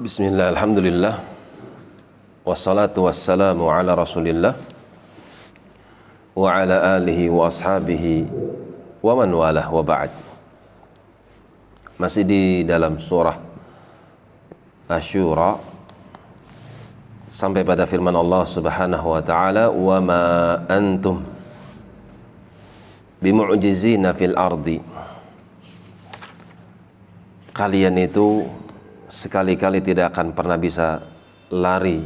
بسم الله الحمد لله والصلاة والسلام على رسول الله وعلى آله وأصحابه ومن والاه وبعد masih di dalam surah Asyura sampai pada firman Allah Subhanahu wa taala wa ma antum bimu'jizina fil ardi kalian itu sekali-kali tidak akan pernah bisa lari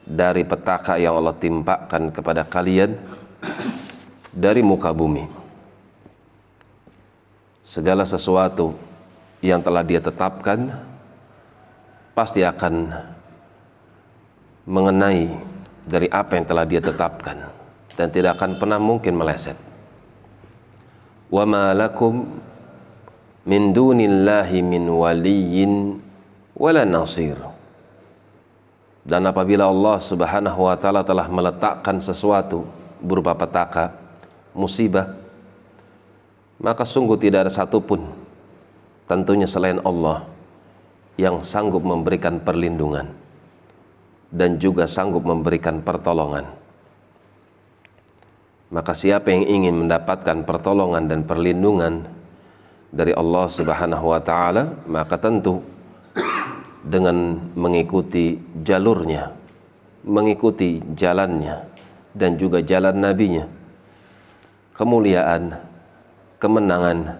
dari petaka yang Allah timpakan kepada kalian dari muka bumi. Segala sesuatu yang telah dia tetapkan pasti akan mengenai dari apa yang telah dia tetapkan dan tidak akan pernah mungkin meleset. Wa ma lakum min dunillahi min waliyin wala nasir. Dan apabila Allah subhanahu wa ta'ala telah meletakkan sesuatu berupa petaka musibah maka sungguh tidak ada satupun tentunya selain Allah yang sanggup memberikan perlindungan dan juga sanggup memberikan pertolongan. Maka siapa yang ingin mendapatkan pertolongan dan perlindungan dari Allah Subhanahu wa taala, maka tentu dengan mengikuti jalurnya, mengikuti jalannya dan juga jalan nabinya. Kemuliaan, kemenangan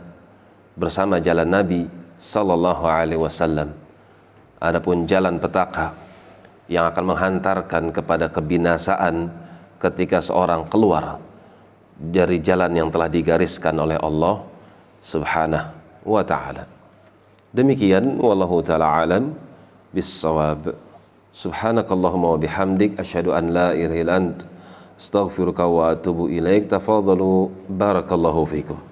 bersama jalan Nabi sallallahu alaihi wasallam. Adapun jalan petaka yang akan menghantarkan kepada kebinasaan ketika seorang keluar dari jalan yang telah digariskan oleh Allah سبحانه وتعالى. demikian والله تعالى alam بالصواب. سبحانك اللهم وبحمدك أشهد أن لا إله إلا أنت. أستغفرك وأتوب إليك. تفضلوا. بارك الله فيكم.